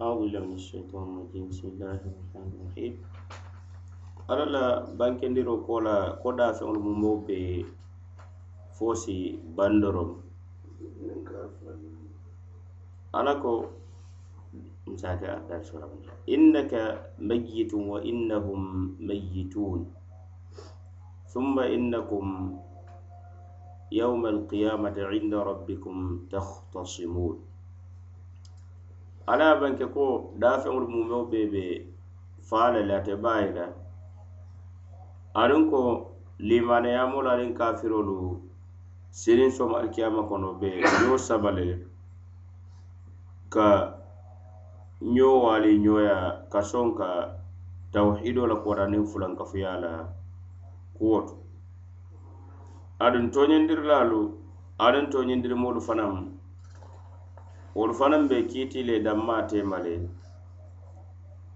أعوذ بالله من الشيطان الرجيم بسم الله الرحمن الرحيم ala لا بانك ko كولا كودا da feŋolu mu moo be fo si bandorom ala سورة إنك ميت وإنهم ميتون ثم إنكم يوم القيامة عند ربكم تختصمون ala ye banke ko daafeŋolu mumeo bee be faa la le ate baa yila aduŋ ko limanayaamoolu aniŋ kafiroolu siniŋ somo alikiyama kono be ñoo sabale ka ñoo waali ñooya kasoŋ ka tawhidoo la kuwota niŋ fulankafuyaa la kuwoto aduŋ tooñindirilaalu aduŋ tooñindirimoolu fanaŋ wolu fanaŋ be kiiti le danma tema le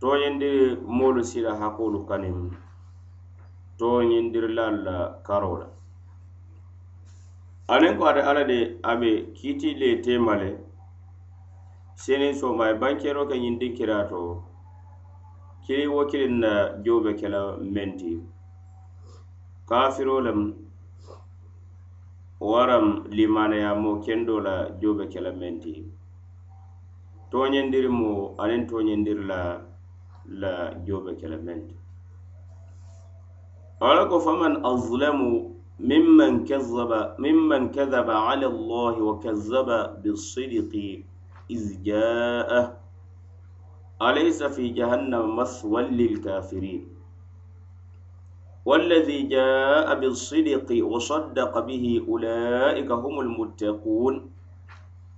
toyindiri moolu sila hakoolu kaniŋ toyindirilalu la karo la aniŋ ko ate alla de a be kiiti le tema le seniŋ soma ye bankero ke ñindiŋ kiraa to kili wo kiliŋ na joo be ke la meŋ ti kafiro lem waram limaneyamo kendo la joo be ke la meŋ ti toñendiri mu aniŋ toñendiri la la jobe be ke meŋ ti ala ko faman azlamu mimman kazaba mimman kazaba ala allahi wa kazaba bisidiki iz jaa alaysa fi jahannama maswan lilkafirin والذي جاء بالصدق وصدق به أولئك هم المتقون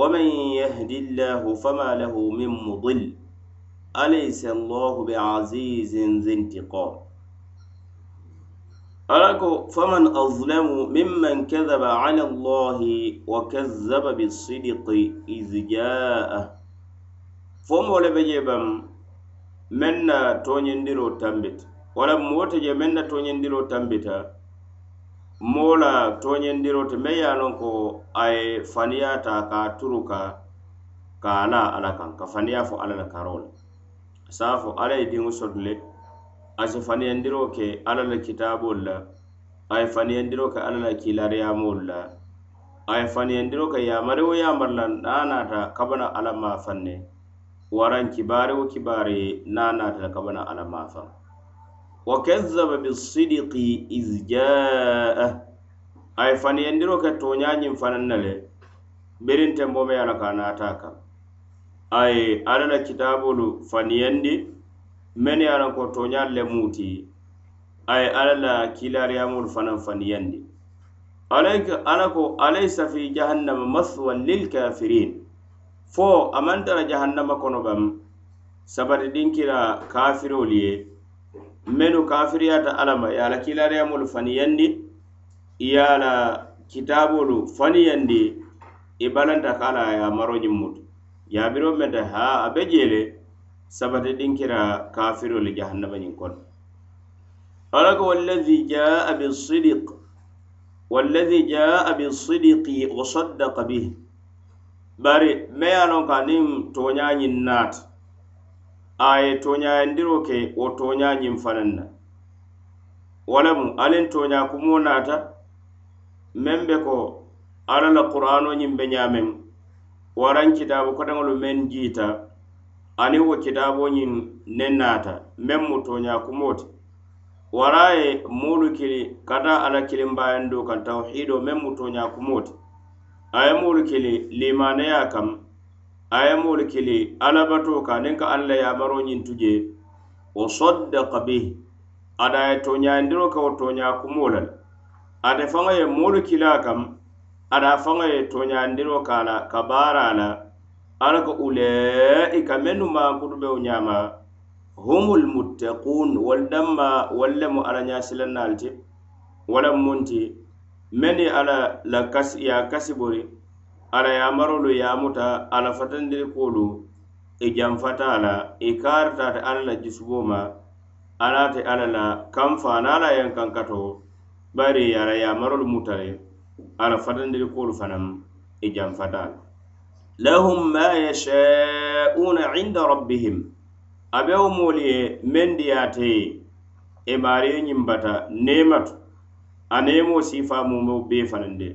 ومن يهد الله فما له من مضل أليس الله بعزيز ذي انتقام أراكو فمن أظلم ممن كذب على الله وكذب بالصدق إذ جاءه فمو لبجيبا منا تونين ديرو تنبت ولم موتج منا تونين ديرو تنبتا moo la tooñendiro ti meŋ ye a loŋ ko a ye ta ka a turu ka ka a laa alla kaŋ ka faniya fo alla la karoo le a se a fo alla ye diŋo soto le a si faniyandiro ke alla la kitaabolu la a ye faniyandiro ke alla la kiilaariyamoolu la a ye faniyandiro ke yaamari wo yaamari la niŋ naata kabana alla maafaŋ ne waraŋ kibaari wo kibaari niŋ a naata Ala kabana alla maafaŋ wakazaba bisidiki isjaa ay faniyandiro ke toñañin fanan na le birinte mbome ala ka nata kan ay ala la kitabolu faniyandi men ye alan ko toñal le muti ay ala la kilariyamolu fanan faniyandi ala ko alaysa fi jahannama maswan lilkafirin fo amantara jahannama kono bam sabati dinkira kafirolu ye menu kafiriyata alama ye ala kilariyamolu faniyandi ye ala kitabolu faniyandi i e balanta ka la ya maroñin mutu yabiro mente ha abe jele sabati dinkira kafirolu jahannabañin kono alaka wallazi jaa bisidik wallazi jaa bisidiki wasaddaka bih bari me ye lon ka niŋ toñañin naata a ye toñayandiro ke wo toñañiŋ fanaŋ na walamu aniŋ toña kumo naata meŋ be ko alla la qur'ano ñiŋ be ñameŋ waraŋ kitaabu kotaŋolu meŋ jiita aniŋ wo kitaabo ñiŋ ne naata meŋ mu toña kumo ti wara ye moolu kili kata alla kilimbayando kaŋ tawhiido meŋ mu toña kumo ti a ye moolu kili limaneya kaŋ a ye kili alabato ka aniŋ ka alla la yaamaroo ñintu je wo soddaka bihi ada a ye tooñayandiroo ka wo tooñaa kumoo la le ate faŋo ye moolu kilaa kam ada faŋo ye tooñayandiroo ka a la ka baara a la ka ko ulaika mennu maankutu be humul muttaqun wal damma wolu lemu alla ñaasilan naalu ti wo munti meni ala la kasi ye kasi bori ala yamarolu yamuta ala fatandiri kolu i e janfata la i e kartate alla la jusubo ma alate ala la kan fana la yan kankato bari ala yamarolu mutale ala fatandiri kolu fanam i e janfata la lahum ma yashauna inda rabbihim abewo moolu ye meŋ diyaate ye i maario ñiŋ bata neematu aneemo sifa mumo bee fanandi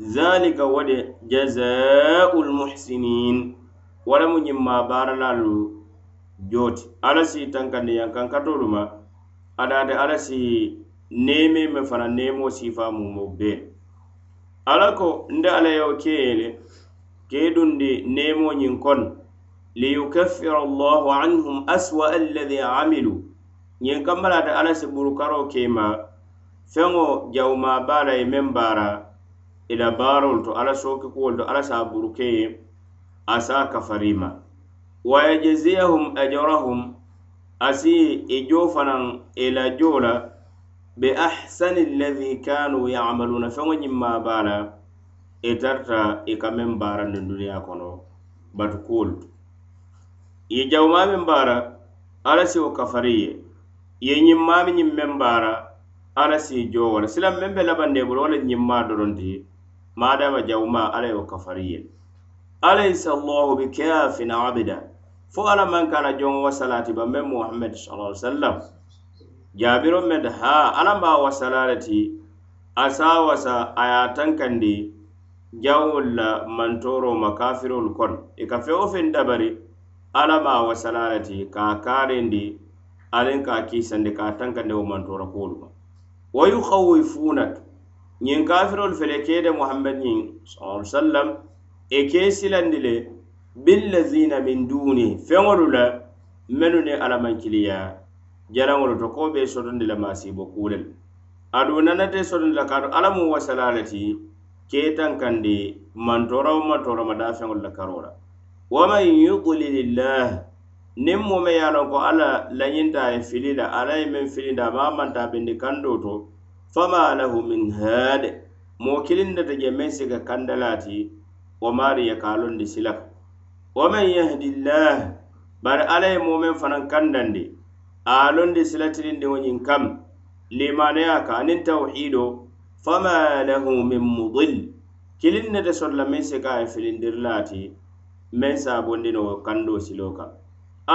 zalika wode jazau lmuhsinin walamu ñiŋ ma baaralalu jooti alla si tankandi yankaŋ katolu ma adaate alla si neeme me fana neemo siifa mumo bee alla ko nde alla yo keyele kee dundi neemo ñiŋ kono liyukaffira llahu anhum aswa allahi amilu ñiŋ kambalaate alla si burukaro keema feŋo jawma baa la ye meŋ baara ila baarol to ala sookikuwol to ala saa burukeye asaa kafarima wa yajziyahum ajrahum asi ijo e fanaŋ ila e jo la be ahsani alladhi kanu yamaluna feŋo ñimma baa la itarta e i ka meŋ baarandi duniya kono batu kuwol to ye jawmaameŋ baara ala si wo kafari ye ye ñimmaami ñiŋ meŋ baara ala si jo wala silaŋ meŋ be labandee bulu wo le ñimmaa doronti madama jawuma alla yo kafari ye alaysa allahu bikafin abida fo alla maŋ kana joŋo wa salati ba meŋ muhammad sallallahu alaihi wasallam jaabiro med ha alla ba wa salale ti asa wasa a ye tankandi jawol mantoro ma kafirolu kono i ka feŋ wo dabari alla ma wa salale ka a kaarindi aliŋ ka a kiisandi ka a tankandi wo mantoro ko ma wa yukhawifunak ñiŋ kafirolu fele keede muhamadin sal sallam e ke silandi le billazina min duni feŋolu la mennu ni alamankiliya jalaŋolu to ko be sotondi la masibo kulel adu nanate sotondi la kaatu alamu wasala le ti ketan kandi mantora wo mantora ma dafeŋolu la karo la waman yudlilillah niŋ mome ye a loŋ ko alla lañinta ye fili la alla ye meŋ filinda a ma manta bendi kandoo to famanahu min haade moo kilindata je meŋ sika kandalaati wo maariya e ka londi silaka wa man yahdillah bari alla ye moo meŋ fanaŋ kandandi a londi silatilindiwo ñiŋ kam limaneya ka aniŋ tawhiido fama lahu min mudil kiliŋ nete sotola meŋ sika ye filindirilaati meŋ saabondino wo kando silo ka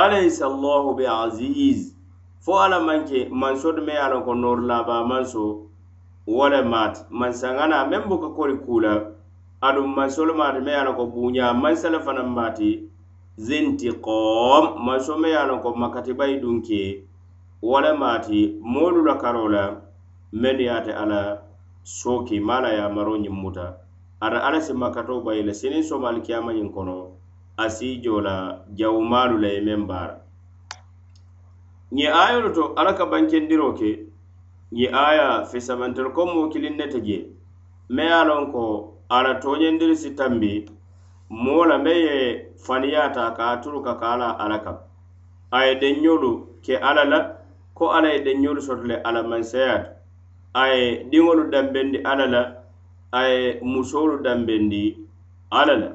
alaysa allahu be aziz fo alla manke mansodu meŋ ye a lon ko noorulaabaa manso wala mat man sangana men boka kori kula adum man solo mat me yana ko bunya man sala fanan mati zintiqam man so me yana ko makati bay dunke wala mati molu la karola men yate ala soki mala ya maro nyi muta ara e ala se makato bay le sini so mal kiyama nyi kono asi jola jawmalu le membar nyi ayo to alaka bankendiroke okay? ye aya sabantar ko moo kilin ne te je me ye a loŋ ko ala toñendiri si tambi moo la me ye faniyata ka a turu ka ka ala ala kam a ye denñolu ke ala la ko ala ye denñolu soto le ala mansayata a ye diŋolu dambendi ala la a ye musoolu dambendi ala la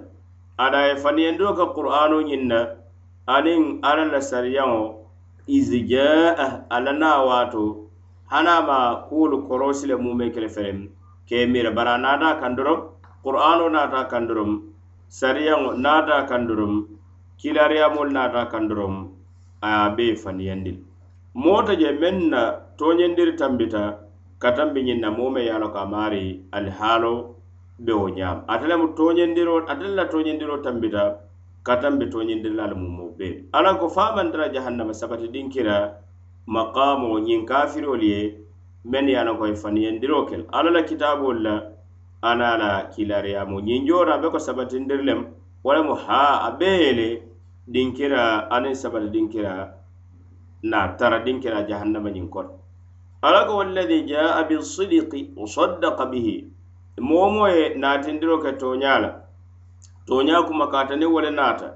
ada ye faniyendiro ka qur'ano ñiŋ na aniŋ ala la sariyaŋo a ala naa waato hanama kuolu korosile mume kele fere ke mira bara nada kandorom qur'ano nada kandorom sariya nada kandorom kilariya mol nada kandorom a be fani yandil mota je menna tonyendir tambita katambi nyinna mume yalo kamari alhalo be o nyam atala mu tonyendiro atala tonyendiro tambita katambi tonyendiral mumo be alako faman dara jahannama sabati dinkira maqamo ñiŋ kafirolu ye men ye ana koy faniyandiro kela alla la kitabolu la ana la kilariyamo ñiŋ joora be ko sabatindiri lem walamu ha a bee yele dinkira aniŋ sabati dinkira na tara dinkira jahannama ñiŋ kono alla ko wallazi jaa bisidiki wasaddaka bihi moo moo ye naatindiro ke toña la toña kuma kaatani wole naata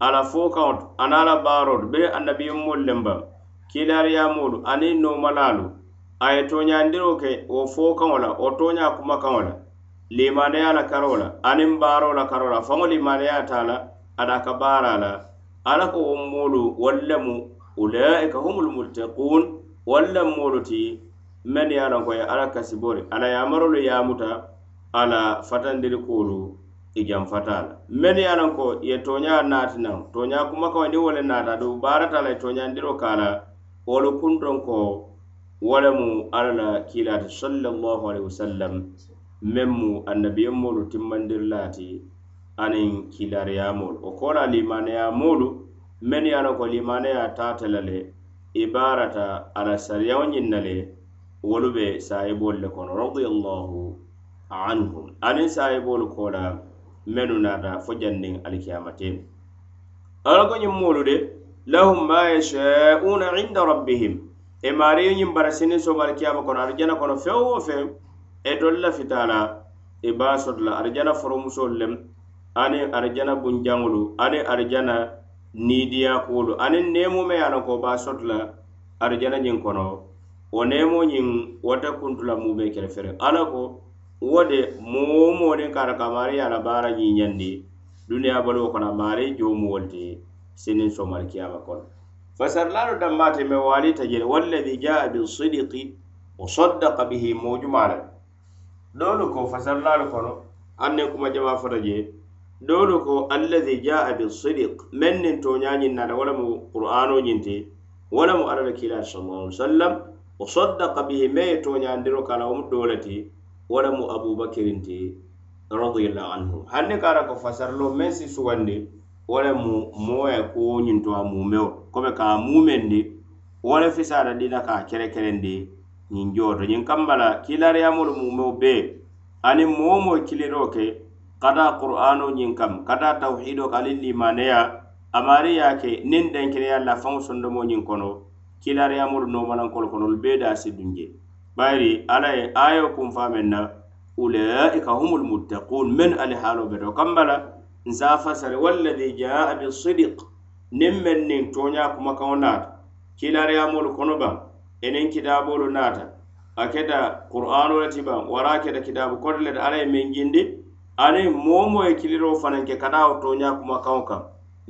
ala fookaŋo to ana la baaro to bee annabiyummolu lem baŋ kilariyamolu aniŋ nomalaalu a ye toñandiro ke wo fookaŋo la wo toña kumakaŋo la limandaya la karo la aniŋ baaro la karo la faŋo limandaya ta la ada ka baara la ala ko wo moolu wol lemu ulaika humul multakun wol lem moolu ti meŋ e ye a lonko ye ala kasibori ala yamarolu yamuta ala fatandiri koolu i janfata la meŋ ye a lonko ye toña naati naŋ toña kumakaŋo ndi wo le naata du baarata la ye toñandiro ka la wolu kundon ko wole mu alla la kiilaati sallallahu alaihi wasallam meŋ mu annabiyemmolu timmandirlaati aniŋ kiilariyamolu wo kola limaneyamolu mennu ye a loŋ ko limaneya taata la le ibarata ala sariyaŋo ñiŋ na le wolu be saayibolu le kono radiallahu anhum aniŋ saayibolu kola mennu naata fo janniŋ alkiyamate ala ko de lahum ma yashauna inda rabbihim e maariyo ñiŋ bara sini somal kiyama kono arijana kono feŋ wo feŋ e dolla fitala e baasoto la arijana foromusolu lem aniŋ arijana bunjaŋolu aniŋ arijana niidiyakuolu aniŋ neemo me ye a loŋ ko baasoto la arijana ñiŋ kono wo neemo ñiŋ wota kuntula mume kele fere ala ko wo de moo moo niŋ kaata ka maari ye a la baara ñiiñandi duniyaa baluwo kono a maari joomuwo le ti sinin somar kiyama kon fasarlaro dammate me wali tajel wallazi jaa bi sidiqi wa saddaqa bihi mujmalan dolo ko fasarlaro kono anne kuma jama fata je dolo ko allazi jaa bi sidiq men nin to nyanyin na wala mu qur'ano nyinte wala mu arada kila sallallahu alaihi wasallam wa saddaqa bihi me to nyandiro kala um dolati wala mu abubakirin ti radiyallahu anhu hanne kara ko fasarlo men si suwande wo le mu mooye ko ñintowa mumeo kome ka mumendi wo le fisata dina ka kerekerendi ñiŋ joto ñiŋ kambala kilariyamolu mumeo be aniŋ moo moo kiliro ke kata qur'ano ñiŋ kam kata tawhido ka aliŋ limaneya amari ya ke niŋ denkire ye la faŋo sondomo ñiŋ kono kilariyamolu nomalankolu konolu bee da si dunje bayiri alla ye ayo kunfa men na ulaika humul muttaqun men ali haalo beto kambala nse a fasari walladi jaa bisidik sadiq meŋ niŋ tooñaa kumakaŋo naata kiilaariyamolu kono baŋ eniŋ kitaabolu naata a keta qur'ano le ti baŋ wara a keta kitaabu koto le ti alla ye meŋ jindi aniŋ moo moo ye kiliro fanaŋ ke ka daa wo tooñaa kumakaŋo kaŋ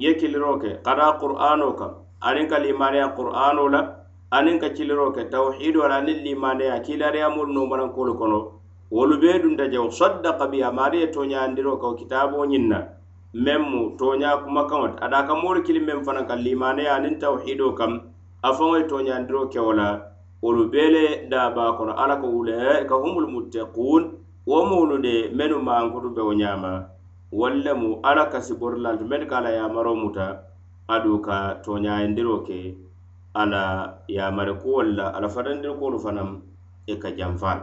ye kiliro ke ka daa qur'ano kaŋ aniŋ ka limaneya qur'ano la aniŋ ka kiliro ke tawhido la aniŋ limaneya kiilaariyamolu noomanankolu kono wolu bee dunta jaw saddaka bi amaari ye tooñayandiroo ka kitabo kitaaboo ñiŋ na men mu toña kumakaŋo ti ada ka moolu kili meŋ fanaŋ ka limaneya aniŋ tawhido kam a faŋo ye toñandiro kewo la wolu beele daaba kono alla ko wule ka humulu muttakun wo moolu de menu maankutu bewo ñaama walla mu alla kasi borilanti men ka ala yamaro muta adu ka toñayindiro ke alla yamari kuwol la alla fatandiri kuwolu fanaŋ i e ka janfaa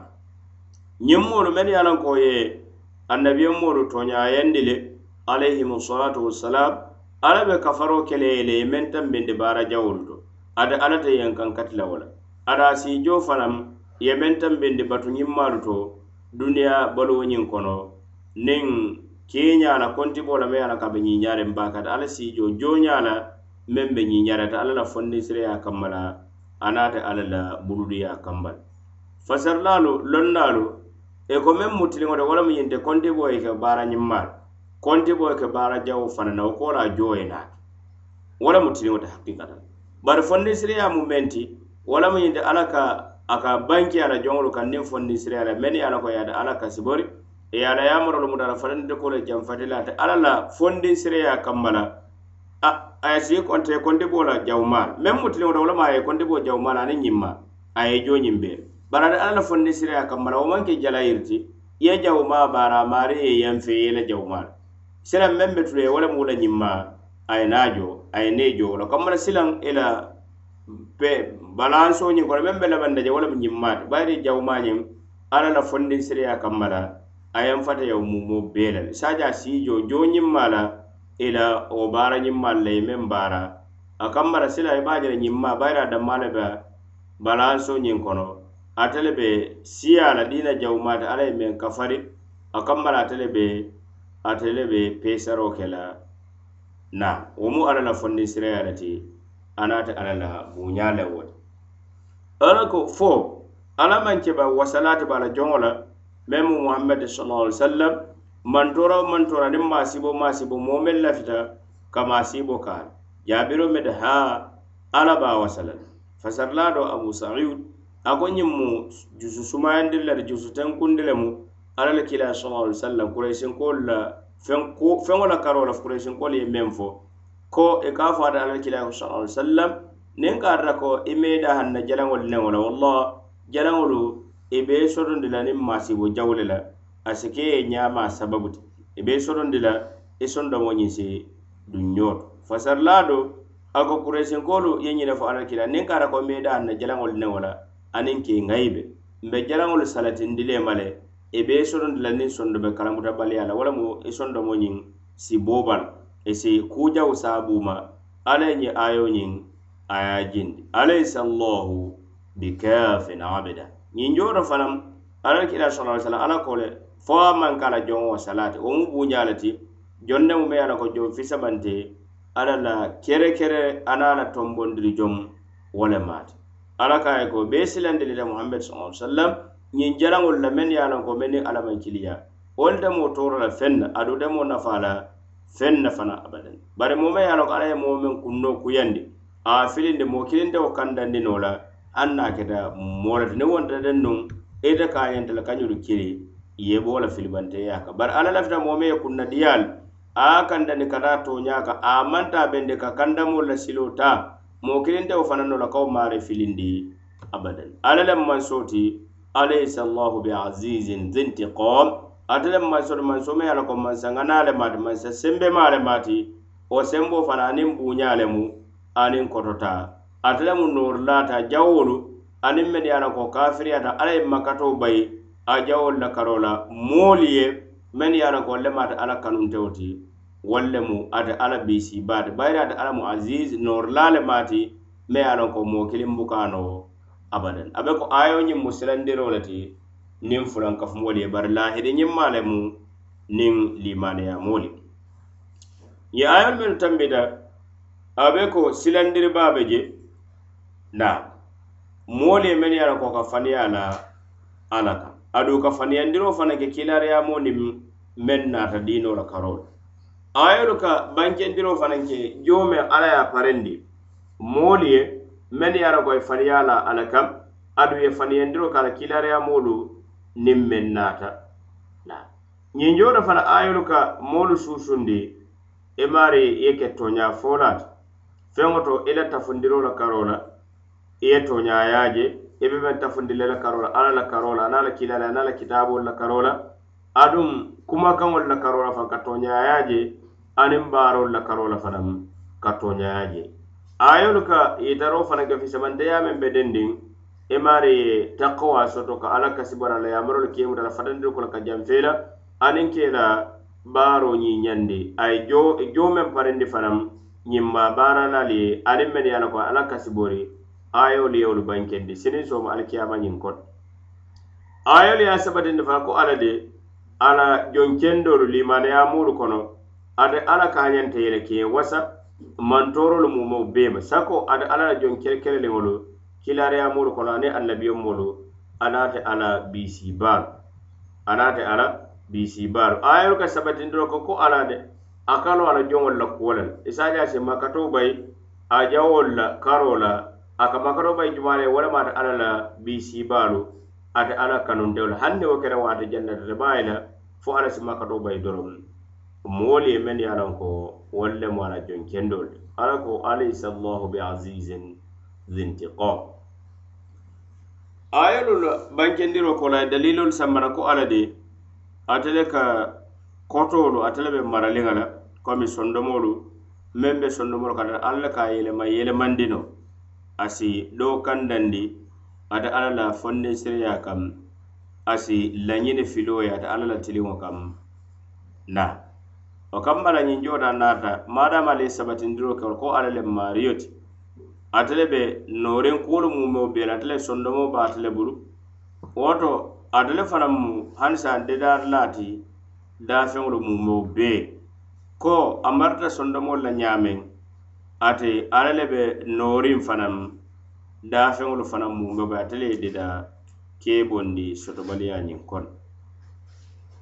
ñiŋ moolu men ye alankoo ye annabiyen moolu toñayendi le alayhimu salatu wassalam ala be kafaro kele yele men tan bende bara jawol to ada ala ta yan kan katla wala ada si jo fanam ye men tan bende batu nyimmalu to duniya balu wonyin kono nin kenya na konti bola me ala kabe nyi nyare mbaka ala si jo jo nyala men be nyi nyare ta ala la fondi sire ya kamala ana ta ala la burudi ya kambal fasarlalu lonnalu e ko men mutilingo de wala mu yinde konti boy ke bara nyimmalu konti boy ke baara jawo fana na wo koola jooye naake wala mu tiliŋo te hakkikata bari fondisiriya mu meŋ ti wala mu ñinte alla ka a ka banki ala joŋolu kaŋ niŋ fondisiriya la meŋ ye ala ko yaata alla ka sibori e ye ala yamarolu mu dala fatanide kole janfati la te alla la fondisiriya kamma la a ye sii konte konti boo la jawmaala meŋ mu tiliŋo ta wo lama a ye konti boo jawmaala aniŋ ñimma a ye joo ñiŋ bee bari ate alla la fondisiriya kamma la wo maŋ ke jala yirti ye jawmaa baara maari ye yanfe ye la jawmaala silaŋ meŋ be tule wo la ñimma a ye naajo a ye ne jowo la kammara silaŋ i la pe balanso ñiŋ kono meŋ be labanda je wo lemu ñimmaati bayiri jawumaa ñiŋ alla la fondiŋ siriyaa kammara a yeŋ fata yaw mumo bee la le saaja sii jo joo ñimmaa la i la wo baara ñimmaalu la ye meŋ baara a kammara silaŋ e i be a je la ñimmaa bayiri a dammaa le be balanso ñiŋ kono ate le be siiyaa la diina jawumaati alla ye meŋ kafari a kammara ate le be atele be pesaro kela na wo mu ala la fondi sireya le ti anaate ala la buña le wo ti ala ko fo ala man keba wasalati bala joŋo la meŋ mu muhammadi salaa ali sallam mantora wo mantora niŋ maasibo maasibo moo meŋ lafita ka maasibo kaale jaabiro me de haa ala baa wasala le fasarilaa do abu saiud a ko ñiŋ mu jusu sumayandi le ti jusu tenkundi le mu ala le kila sallallahu alaihi wasallam quraishin ko la fen ko fen wala karo la quraishin ko le men fo ko e ka fa da ala kila sallallahu alaihi wasallam nen ka da ko e me da hanna jalan wal ne wala wallah jalan wal e be sodon dila ni masi bo jawle la asike nya ma sababu e be sodon dila e son do moni se dunyot fasar lado ako quraishin ko lu yenyi da fa ala kila nen ka da ko me da hanna jalan wal ne wala anin ke ngaibe mbe jalan wal salatin dile male ebe sonondi la niŋ sondo be karamuta baliya la walamu i e sondomo ñiŋ si boobal e si kujaw saabuma alla ye ñi ayo ñiŋ a ye jindi alaysa llahu bikafin abida ñiŋ jooto fanaŋ alal kila sal ai sallam alla ko le fo a maŋ ka la joŋo salati wo mu buuña le ti jondemu me ye la ko jom fisabante alla la kere kere ana la tombondiri jom wo le maati alla ka ye ko be silandi le la muhammadu sal ai sallam ñiŋ jalaŋolu la mennu ye a loŋ ko mennu alla maŋ kiliya wolu demo toora la feŋ na aduŋ demo nafaa la feŋ na fana abadan bari moo meŋ ye a loŋ ko alla ye moo meŋ kunnoo kuyandi a filindi moo kilintewo kandandi noo la aŋ na keta moo le ti niŋ wonta den nuŋ ite ka a ñanta le kañolu kili ye bo la filibanteya ka bari alla lafita moo meŋ ye kunna diyaalu a kandandi ka taa tooñaa ka a manta bende ka kandamoolu la siloo taa moo kilintewo fana no la kawo maare filindi abadan alla le maŋ sooti alaysa allahu bi azizin zintiqam ate le mansoro manso me ye ala ko mansangana le maati mansa ma le maati o sembo fana aniŋ bunya le mu aniŋ kotota ate le mu noorilata jawolu aniŋ meni ye ala ko kafiriyata alla ye makato bai a jawolu la karola la moolu ye meni ye ala ko le maati alla kanuntewo ti walle mu ate alla biisi baati bayiri ate alla mu aziz noorila le maati me ye ala ko moo kiliŋ buka abadan abe ko ayo nyim musilandero lati nin fulan ka fumo le bar lahidi nyim malamu nin limane ya moli ye ayo men tambida abe ko silandir babe je na moli men yana ko ka faniya na alaka adu ka faniya ndiro fana ke kilare ya moni men na ta dino la karol ayo ka banke ndiro fana ke jome ala ya parendi moli ye, men ye arabo ye faniya la ala kam adu ye faniyandiro ka ala kilareya moolu niŋ meŋ naata ñinjoto fana ayolu ka moolu suusundi i e maari ye ke toña folaata feŋo to i e la tafundiro la karo la i e ye toñaya je i be meŋ tafundile la karo la alla la karo la ana la kilare ana la kitaabolu la karo la adum kumakaŋolu la karo la fan ka toñaya je aniŋ baarolu la karo la fanaŋ ka toñaya je ayolu ka yitaro fana gafi samanteya men be dendin e mari ye takkawa soto ka ala kasibara la yamarolu kemutala fatandiri kola ka janfela anin kela baro ñi ñandi ay jo e jo men parindi fanam ñimma baranali ye anin men yala ko ala kasibori ayolu yewolu bankendi sinin soma alkiyama ñin kot ayolu ya sabatindi fana ko ala de ala jonkendolu limaneyamulu kono ate ala kañanta yele kee wasap mantorolu mumaw beema sako ada ala la jon kerekereliŋolu kilariyamolu kono ani annabiyomolu anate ala bisibaalu anate ala bisibaalu ayol ka sabatindiro ko ko ala de a kalo ala joŋolu la kuwola le isadi a si makato bayi a jawolu la karo la a ka makato bayi jumale walama ate ala la bisibaalu ate ala kanuntewolu hani ne wo kere wo ate jannatate baayi la fo ala si makato bayi doroŋ moolu ye meŋ ye a lanko wolle mo ala jon kendol ala ko alaysa allahu bi azizin zintiqam ayolul bankendiro ko lay e dalilol samara ko ala de atele ka kotolu atele be maralingala komi sondomolu men be sondomolu kata alla ka yelema yelemandino asi do kandandi ata ala la fonne sireya kam asi lañine filoya ata ala la tiliŋo kam na o kammala ñiŋ jota naata madam ali sabatindiro kewol ko ala le mario ti ate le be noorin kuolu mu mew be ate le sondomo ba ate le bulu woto ate le fanaŋ mu hanisa dedaari laati daafeŋolu mu mew be ko a marata sondomolu la ñaameŋ ate ala le be noorin fanaŋ daafeŋolu fanaŋ mu mew be ate le ye deda kee bondi sotobaliya ñiŋ kono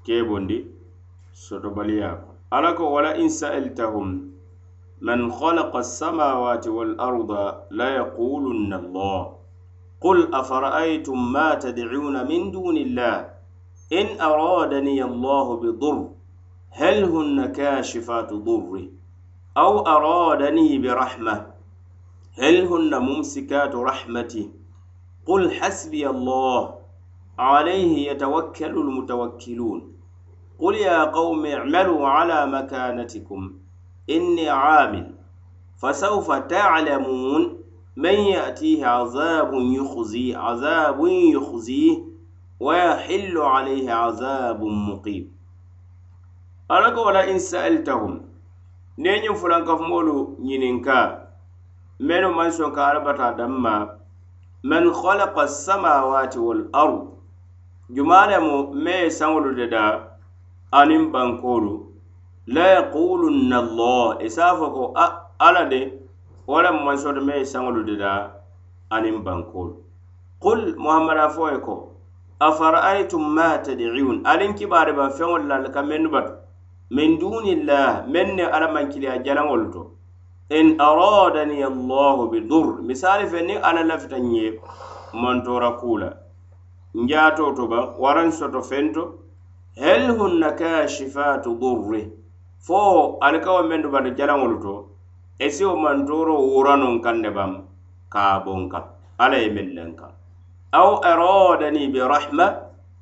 kee bondi sotobaliya ko ala ko wala in sa'altahum man khalaqa as-samawati wal arda la yaqulunna Allah قل أفرأيتم ما تدعون من دون الله إن أرادني الله بضر هل هن كاشفات ضر أو أرادني برحمة هل هن ممسكات رحمتي قل حسبي الله عليه يتوكل المتوكلون قل يا قوم اعملوا على مكانتكم إني عامل فسوف تعلمون من يأتيه عذاب يخزي عذاب يخزيه ويحل عليه عذاب مقيم أرجو ولا إن سألتهم نين فلان كفمولو ينكا من من سكاربة دمّا man من خلق السماوات والأرض jumala mu me sanwolu anin bankoolu la yaquulunna allah i e saafo ko ala de wala mansoto me e saŋolu de da anin bankoolu qul muhammada fo ye ko afara'aytum ma tadiun alin kibaari ban feŋol la ka mennu batu min duunillah men ne ala mankiliya jalaŋolu to in aradani allahu bi dur misali fe ni ala lafita ñe mantora kuula njaato to ba waran soto fento hel hunna kashifatu durri fo alikawo men du bantu jalaŋolu to esiwo mantoro wuranun kanne bam kabon kan alla ye men nen kan aw aradani birahma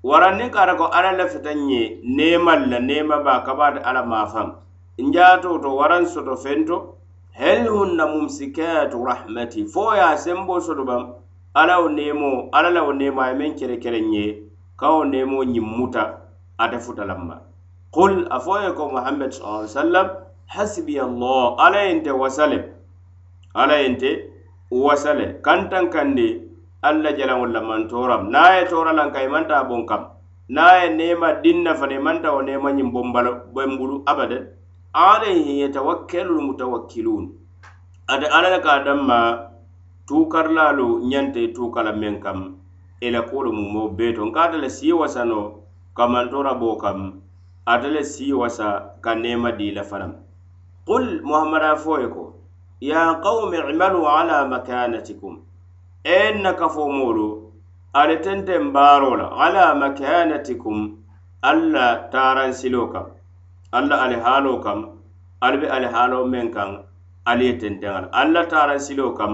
waranni kata ko alla lafitan ye neman la nema ba kabata alla mafan njato to waran soto fento hel hunna mumsikatu rahmati fo ya sembo soto bam alla wo nemo alla la wo nemo ye men kere kere ye kawo nemo ñimmuta ata futalamma qul a fo ye ko muhammad sa ai sallam hasbi allah ala yente wasale ala yente wasale kantaŋ kandi alla jalaŋo lamantoram na ye tora lanka imanta bon kam na ye nema dinna fana imanta wo nema ñiŋ bombalo bembulu abada alayhi yatawakkalul mutawakkilun ate ala la ka danma tukarlalu ñante tukala meŋ kam ila kolu mumo beto nkaata la si wasano kamantora bo kam ate le wasa ka nema di la faram qul muhammad fo ko ya qaumi imalu ala makanatikum en na kafo moolu ale tenten baaro la ala makanatikum alla taran kam alla alihaalo kam ali be alihaalo meŋ kaŋ ali ye tenteŋa alla taran kam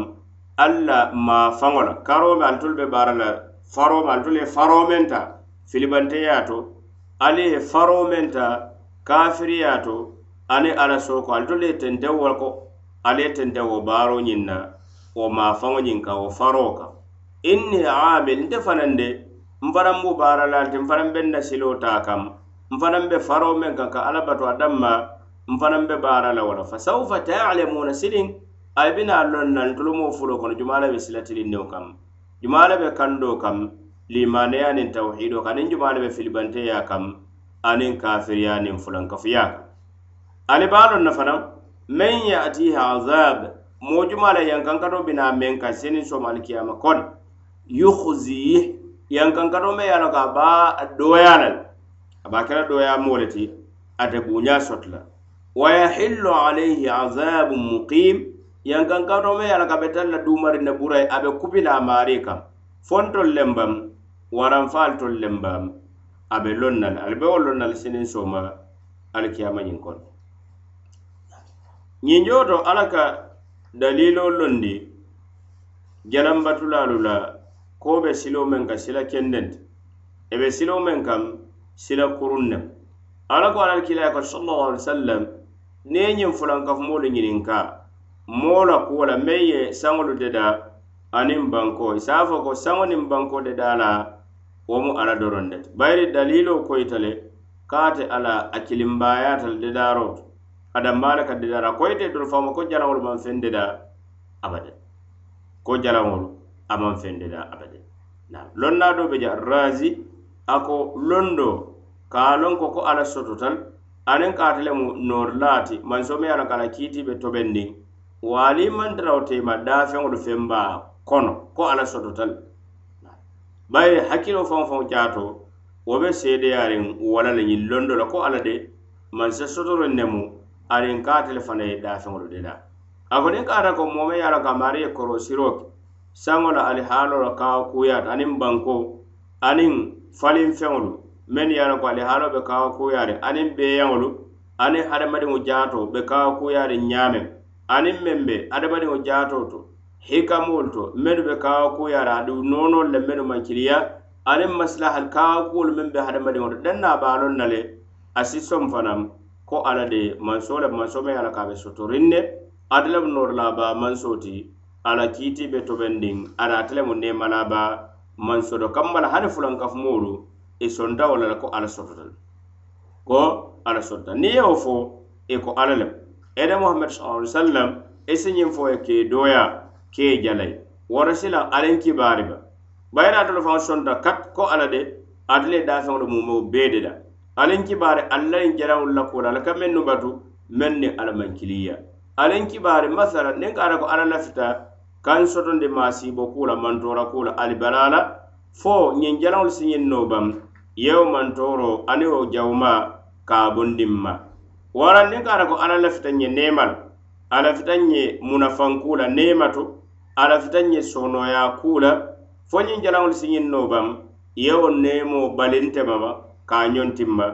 alla ma fangola karo me alitolu be baara la faroo me faro menta filibanteya to ali ye faro men ta kafiriya to ani ala soko ali tolu ye tentewo ko ali ye tentewo baaro ñiŋ na wo mafaŋo ñiŋ ka wo faro ka inni amil nte fanande nfanaŋ mu baara laalti nfanaŋ be na silo taa kam nfanaŋ be faro meŋ kaŋ ka alla bato adaŋ ma nfanaŋ be baara la wo la fa saufa taalamuna siliŋ ay bina loŋ na ntolu mo fulo kono jumaa la be silatilindiŋo kam jumaa la be kandoo kam limaneya niŋ tawhido kaŋ aniŋ jumaa le be filibanteya kam anin kafiriya fulan fulankafuya kaŋ ali be na loŋ men ya ati azab moo jumaa yankan kado bina men ka seniŋ so alikiyama makon. yuhziyi yankankato meŋ me a loŋ ko a doya a dooya la le a be a kela dooya ate buuñaa soto wa yahillu alayhi azab muqim yankan kado me a loŋ betalla a na burai la kubila ne burayi fontol lembam waran faal tol lembaam a be lonnal ali be wo lonnal sinin sooma alikiyamañin kono ñinjoo to ala ka daliloo londi jalambatulaalu la koo be siloo meŋ ka sila kendenti e be siloo meŋ kam sila kurun nem ala ko ala alkiilaya ko sallallahu alaihi wasallam niŋ ye ñiŋ fulankafumoolu ñininka moo la kuwo la meŋ ye saŋolu dedaa aniŋ bankoo i se a fo ko saŋo niŋ bankoo dedaa la womu ala dorondet bayri dalilo koytale kaate ala akilimbayatal dedaro adambala ka dedara koyte dol fama ko jaraŋol man fen deda abade ko jaraŋol aman fen deda abade lonna do be ja razi ako londo ka lon ko ko ala sototal anin kaatale mu norlaati man somi ala kala kiitiɓe toɓen ni wali man dirawtema dafeŋol fen ba kono ko ala sototal bari hakkiloo faŋo faŋo jato wo be seedeyaariŋ wala le ñiŋ londo la ko alla de mansa sotoroŋ nemu aniŋ ka ate le fana ye daafeŋolu de la a ko niŋ ka ata ko moome ye a la ka maari ye korosiroo siro saŋo la ali haaloo la kawo kuuyaata aniŋ banko aniŋ faliŋ feŋolu mennu ye a ko ali haaloo be kawo kuuyaariŋ aniŋ beeyaŋolu aniŋ hadamadiŋo jato be kawo kuuyaariŋ ñaameŋ aniŋ meŋ be hadamadiŋo jato. to hikamol to medu be kawakuyara adu nonol le medu mankiliya ani maslahal kawakuwolu meŋ be hadamadiŋo to danna baalon na le asi som fanaŋ ko ala de manso le manso me ala ka be sotorin ne ate lemu norla ba manso ti ala kiiti be tobendiŋ ada ate lemu nemala ba manso do kamma la hani fulankafumolu i e sontawo lala ko ala sotota le ko ala sotota niŋ yewo fo i e ko ala lem edemuhamadu sa sallam i e si ñiŋ fo ye kei dooya kee jalay warasila alen kibaari ba bayira atolo faŋo sonta kat ko ala de ate le daafeŋolu mumo bee de da alen kibaari allayin jalaŋol la kuola ala ka mennu batu meŋ ni alamankiliya alen kibaari masala niŋ ka ara ko ala lafita kaŋ sotondi maasiibo kuula mantora kuula alibalaala fo ñiŋ jalaŋolu si ñiŋ no bam yewo mantoro aniŋ wo jawuma ka a bondiŋ ma wara niŋ ka ara ko ala lafita ñe neemal alafita ñe munafaŋ kuula neema to alafitaŋ ye sohonoya kuu la fo ñiŋ jalaŋolu si ñiŋ noobaŋ yewo neemo balinte mama ka a ñoŋtiŋ ma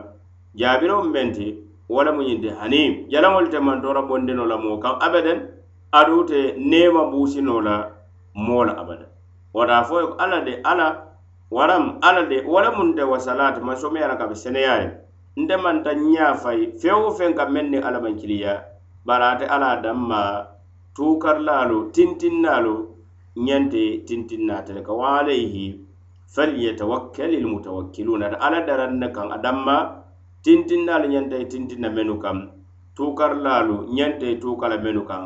jaabiroŋ meŋ ti wo lemu ñiŋ ti hani jalaŋolu te mantora bondino la moo kaŋ abadan aduŋ te neema buusino la moo la abadan wota fo ye alla de alla waram alla de wo le muŋ te wasalaati masomeya la ka be seneya ye nte manta ñaa fay feŋ wo feŋ ka meŋ niŋ alla maŋ kiliya bari ate alla a daŋ ma tukarlaalu tintinnaalu ñante tintinnaata le ka wa alayhi falyatawakkali lmutawakkiluna ata ala daran ne kaŋ adamma tintinnaalu ñanta ye tintinna menu kaŋ tukarlaalu ñante ye tukala menu kaŋ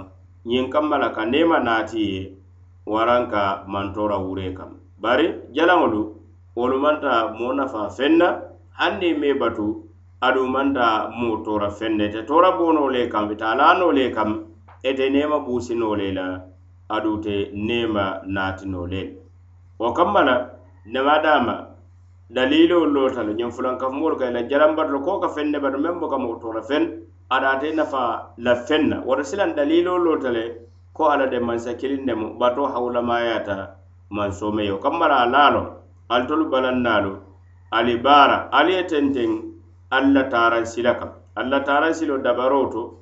ñiŋ kamma la ka nema naati ye waraŋ ka mantora wure kaŋ bari jalaŋolu wolu manta moo nafa fenna haŋ ne mee batu aduŋ manta moo tora fenne ite tora boonoo le kaŋ ite alaanoo le kaŋ ete nema businolela adute nema natinolel o kammana nema dama dalilol lotal ñofulankafumol kayla jalambatol ko ka fenne bato men boka motora fen adate nafa la fenna wata silan dalilol lotale ko ala de mansa kilindemo bato hawulamayata mansomeyo kammana a lalo altol balannalo ali bara ali e tenten allah taransila kam allah taransilo dabaroto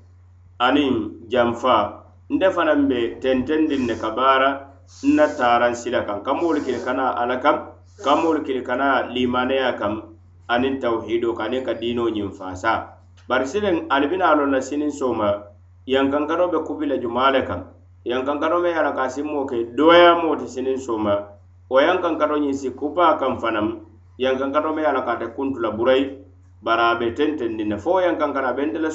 aniŋ janfaa nde fanaŋ be tentendin ne ka baara nna na taaraŋ sila kaŋ ka moolu kili kana ala kam ka moolu kili kana limaneya kam aniŋ tawhido kaŋ aniŋ ka diinoo ñiŋ faasa bari siliŋ ali bina a loŋ na siniŋ sooma yankankano be kubila le jumaa le kaŋ yankankano me ye a la ka a si ke dooyamoo ti siniŋ sooma wo yankankano ñiŋ si kupaa kaŋ fanaŋ yankankano me ye a la ka ate burayi bari a be tentendi ne fo yankankano a be nte le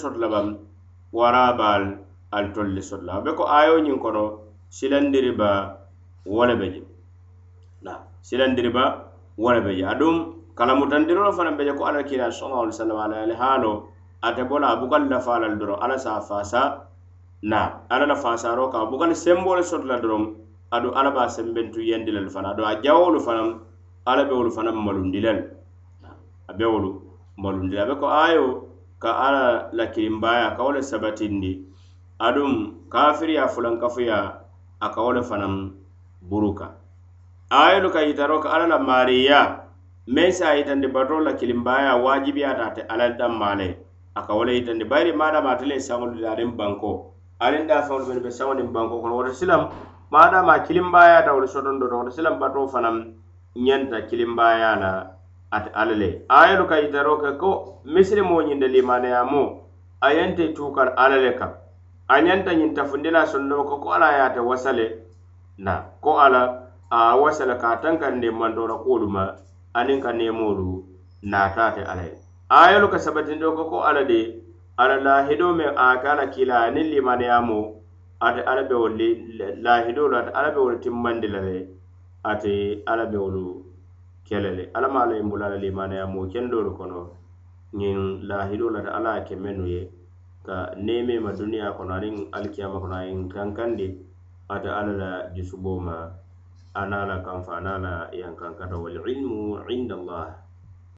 waraabaal al tolli soto la a be ko ayoo ñiŋ kono silandiriba wo le be je silandiriba wo le be je aduŋ kalamutandiro lo fanaŋ be je ko alla kiila sala ali sallam ala ali haalo ate bola a bugal lafaalal doroŋ alla sa faasa na alla la faasaaro ka a bugal sembole soto la doroŋ aduŋ alla be a sembentu yendi lelu fanaŋ aduŋ a jawolu fanaŋ alla be wolu fanaŋ malundi lelu a be wolu malundi le a be ko ayoo ka ala la kilimbaya ka wo le sabatindi aduŋ kafiriya fulankafuya a ka wo le fanaŋ buruka ayolu ka yitaro ka ala la mariya meŋ se a yitandi batoo la kilimbaya waajibiyata ate ala danma le a ka wo le yitandi bayiri maadama ate le saŋolu la aniŋ banko aniŋ daafaŋolu mennu be saŋo niŋ banko kono woto silam maadama kilimbayata wolu sotondo to woto silam batoo fanaŋ kilimbaya kilimbayala ate ala le ayelu ka itaro ke ko misiri mo ñinde limaneyamo ayente tukar ala le kan añanta ñin tafundila sonno ko ko ala yate wasale na ko ala a wasale ka tankande mandora kolu ma anin ka nemolu natate alaye ayelu ka sabatindo ko ko ala de ala lahido men a kala kila ni limaneyamo ate ala be wolli lahidolu ate ala be wolu timmandila le ate ala be wolu kele le alla maŋ a loŋ i e bula la limaneya moo kendoolu kono ñiŋ lahiloo lata alla ye ke mennu ye ka neemeema duniyaa kono aniŋ alikiyama kono a ye kankandi ate alla la jusuboo ma a la kanfa a la yankankata walilmu inda